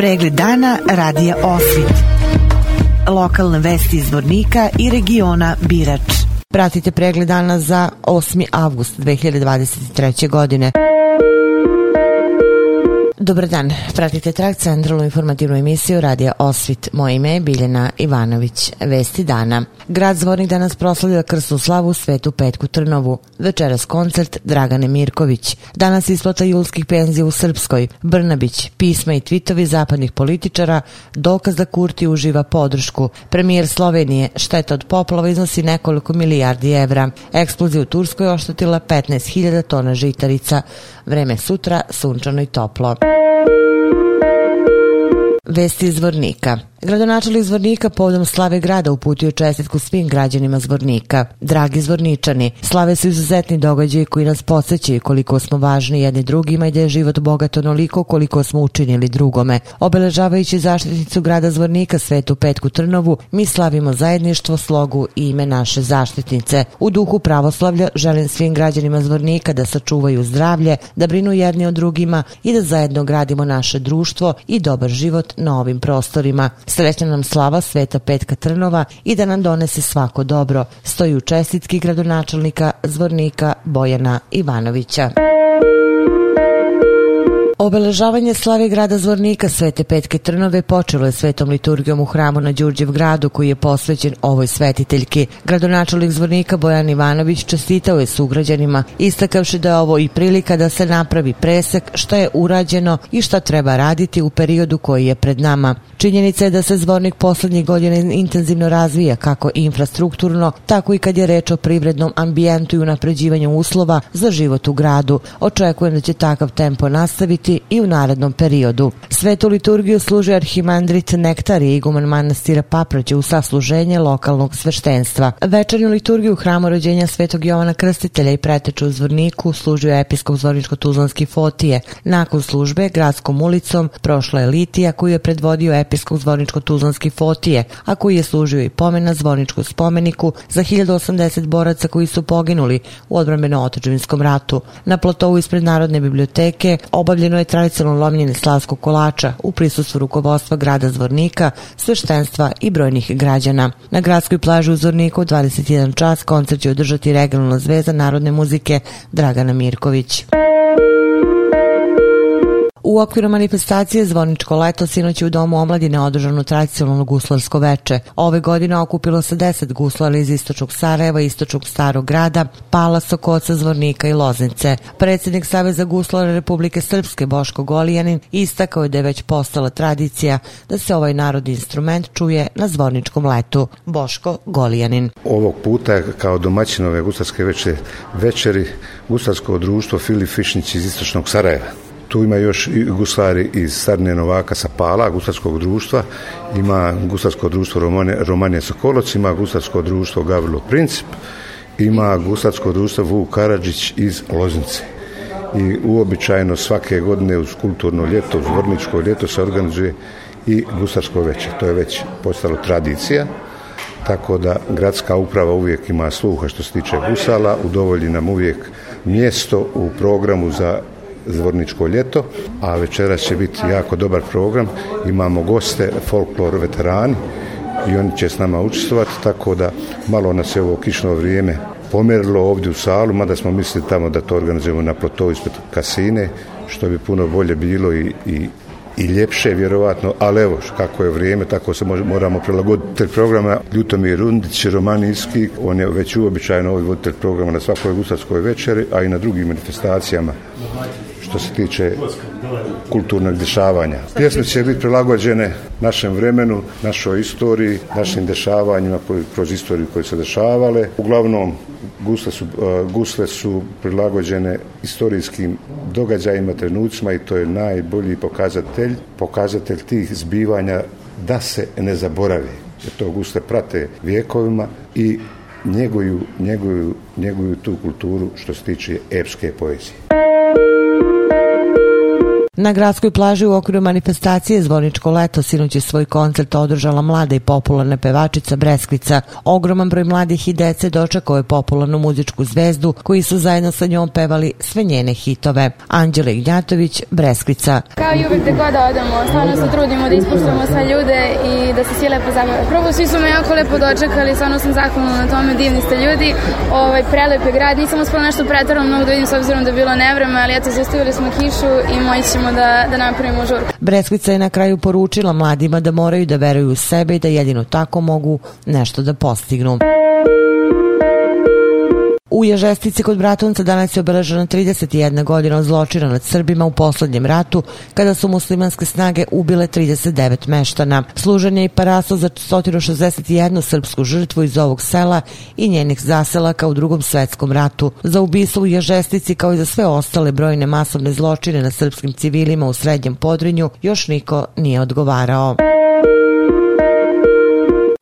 Pregled dana radija Osvit. Lokalne vesti iz Vornika i regiona Birač. Pratite pregled dana za 8. avgust 2023. godine. Dobar dan, pratite trak centralnu informativnu emisiju Radija Osvit. Moje ime je Biljana Ivanović. Vesti dana. Grad Zvornik danas proslavlja krsnu slavu Svetu Petku Trnovu. Večeras koncert Dragane Mirković. Danas isplata julskih penzija u Srpskoj. Brnabić, pisma i tvitovi zapadnih političara, dokaz da Kurti uživa podršku. Premijer Slovenije, šteta od poplava iznosi nekoliko milijardi evra. Eksplozija u Turskoj oštetila 15.000 tona žitarica. Vreme sutra sunčano i toplo. Vesti iz Vornika. Gradonačelnik Zvornika povodom slave grada uputio čestitku svim građanima Zvornika. Dragi Zvorničani, slave su izuzetni događaji koji nas podsjećaju koliko smo važni jedni drugima i da je život bogat onoliko koliko smo učinili drugome. Obeležavajući zaštitnicu grada Zvornika Svetu Petku Trnovu, mi slavimo zajedništvo, slogu i ime naše zaštitnice. U duhu pravoslavlja želim svim građanima Zvornika da sačuvaju zdravlje, da brinu jedni o drugima i da zajedno gradimo naše društvo i dobar život na ovim prostorima. Srećna nam slava Sveta Petka Trnova i da nam donese svako dobro, stoji u čestitki gradonačelnika Zvornika Bojana Ivanovića. Obeležavanje slave grada Zvornika Svete Petke Trnove počelo je svetom liturgijom u hramu na Đurđev gradu koji je posvećen ovoj svetiteljki. Gradonačelnik Zvornika Bojan Ivanović čestitao je sugrađanima, istakavši da je ovo i prilika da se napravi presek šta je urađeno i šta treba raditi u periodu koji je pred nama. Činjenica je da se Zvornik poslednjih godina intenzivno razvija kako infrastrukturno, tako i kad je reč o privrednom ambijentu i unapređivanju uslova za život u gradu. Očekujem da će takav tempo nastaviti i u narednom periodu. Svetu liturgiju služi arhimandrit Nektar i iguman manastira Paprađe u sasluženje lokalnog sveštenstva. Večernju liturgiju hramu rođenja Svetog Jovana Krstitelja i preteču u Zvorniku služio episkop Zvorničko-Tuzlanski Fotije. Nakon službe gradskom ulicom prošla je litija koju je predvodio episkop Zvorničko-Tuzlanski Fotije, a koji je služio i pomen na Zvorničku spomeniku za 1080 boraca koji su poginuli u odbranbeno otačevinskom ratu. Na platovu ispred Narodne biblioteke obavljeno je tradicionalno lomljenje slavskog kolača u prisustvu rukovodstva grada Zvornika, sveštenstva i brojnih građana. Na gradskoj plaži u Zvorniku 21 čas koncert će održati regionalna zvezda narodne muzike Dragana Mirković. U okviru manifestacije Zvoničko leto sinoć je u Domu omladine održano tradicionalno guslarsko veče. Ove godine okupilo se 10 guslara iz istočnog Sarajeva, istočnog Starog grada, Pala, Sokoca, Zvornika i Loznice. Predsednik Saveza guslara Republike Srpske Boško Golijanin istakao je da je već postala tradicija da se ovaj narodni instrument čuje na Zvorničkom letu. Boško Golijanin. Ovog puta kao domaćin ove guslarske veče, večeri guslarsko društvo Filip Fišnić iz istočnog Sarajeva tu ima još i guslari iz Sarne Novaka sa Pala, guslarskog društva, ima guslarsko društvo Romane, Romanije Sokoloc, ima guslarsko društvo Gavrilo Princip, ima guslarsko društvo Vuk Karadžić iz Loznice. I uobičajeno svake godine uz kulturno ljeto, uz vorničko ljeto se organizuje i guslarsko veće. To je već postalo tradicija, tako da gradska uprava uvijek ima sluha što se tiče gusala, udovolji nam uvijek mjesto u programu za Zvorničko ljeto, a večeras će biti jako dobar program. Imamo goste, folklor veterani i oni će s nama učestvovati, tako da malo nas je ovo kišno vrijeme pomerilo ovdje u salu, mada smo mislili tamo da to organizujemo na plotovu ispred kasine, što bi puno bolje bilo i, i i ljepše vjerovatno, ali evo kako je vrijeme, tako se moramo prilagoditi programa. Ljutomir Rundić, romanijski, on je već uobičajeno ovaj voditelj programa na svakoj gusarskoj večeri, a i na drugim manifestacijama što se tiče kulturnog dešavanja. Pjesme će biti prilagođene našem vremenu, našoj istoriji, našim dešavanjima kroz istoriju koje se dešavale. Uglavnom, gusle su, uh, gusle su prilagođene istorijskim događajima, trenucima i to je najbolji pokazatelj, pokazatelj tih zbivanja da se ne zaboravi. Jer to gusle prate vijekovima i njeguju, njeguju, njeguju tu kulturu što se tiče epske poezije. Na gradskoj plaži u okviru manifestacije Zvorničko leto sinoć je svoj koncert održala mlada i popularna pevačica Breskvica. Ogroman broj mladih i dece dočekao je popularnu muzičku zvezdu koji su zajedno sa njom pevali sve njene hitove. Anđela Ignjatović, Breskvica. Kao i uvek da god odemo, stvarno se trudimo da ispuštamo sve ljude i da se svi lepo zabave. Prvo svi su me jako lepo dočekali, stvarno sam zahvalna na tome, divni ste ljudi. Ovaj, prelep je grad, nisam uspela nešto pretvarno mnogo da vidim s obzirom da je bilo nevreme, ali eto, zastavili smo kišu i moći ćemo da, da napravimo žurku. Breskvica je na kraju poručila mladima da moraju da veruju u sebe i da jedino tako mogu nešto da postignu. U Ježestici kod Bratunca danas je obeležena 31 godina od zločina nad Srbima u poslednjem ratu, kada su muslimanske snage ubile 39 meštana. Služen je i paraso za 161 srpsku žrtvu iz ovog sela i njenih zaselaka u drugom svetskom ratu. Za ubistvo u Ježestici kao i za sve ostale brojne masovne zločine na srpskim civilima u srednjem podrinju još niko nije odgovarao.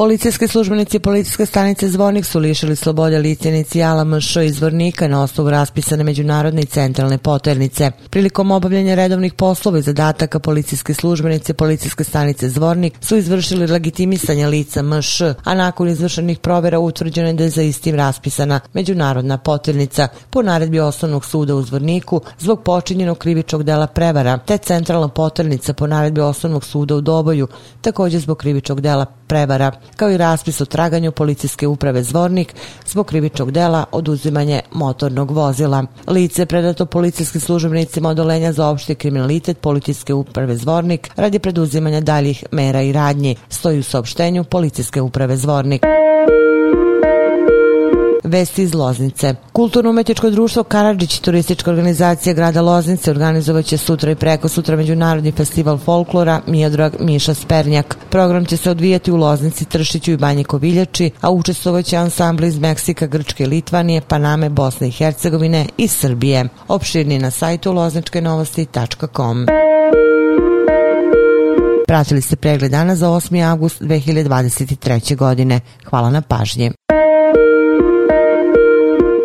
Policijski službenici policijske stanice Zvornik su lišili slobode lice inicijala MŠ izvornika na osnovu raspisane međunarodne i centralne poternice. Prilikom obavljanja redovnih poslova i zadataka policijske službenice policijske stanice Zvornik su izvršili legitimisanje lica MŠ, a nakon izvršenih provera utvrđeno je da je za istim raspisana međunarodna poternica po naredbi osnovnog suda u Zvorniku zbog počinjenog krivičnog dela prevara, te centralna poternica po naredbi osnovnog suda u Doboju, takođe zbog krivičnog dela prevara kao i raspis o traganju policijske uprave Zvornik zbog krivičnog dela oduzimanje motornog vozila. Lice predato policijskim službenicima odolenja za opšti kriminalitet policijske uprave Zvornik radi preduzimanja daljih mera i radnji, stoji u saopštenju policijske uprave Zvornik. Vesti iz Loznice. Kulturno-umetničko društvo Karadžić, turistička organizacija grada Loznice, organizovaće sutra i preko sutra Međunarodni festival folklora Mijodrag Miša Spernjak. Program će se odvijati u Loznici, Tršiću i Banji Koviljači, a učestvovaće ansambli iz Meksika, Grčke, Litvanije, Paname, Bosne i Hercegovine i Srbije. Opširni na sajtu lozničkenovosti.com. Pratili ste pregled dana za 8. avgust 2023. godine. Hvala na pažnje.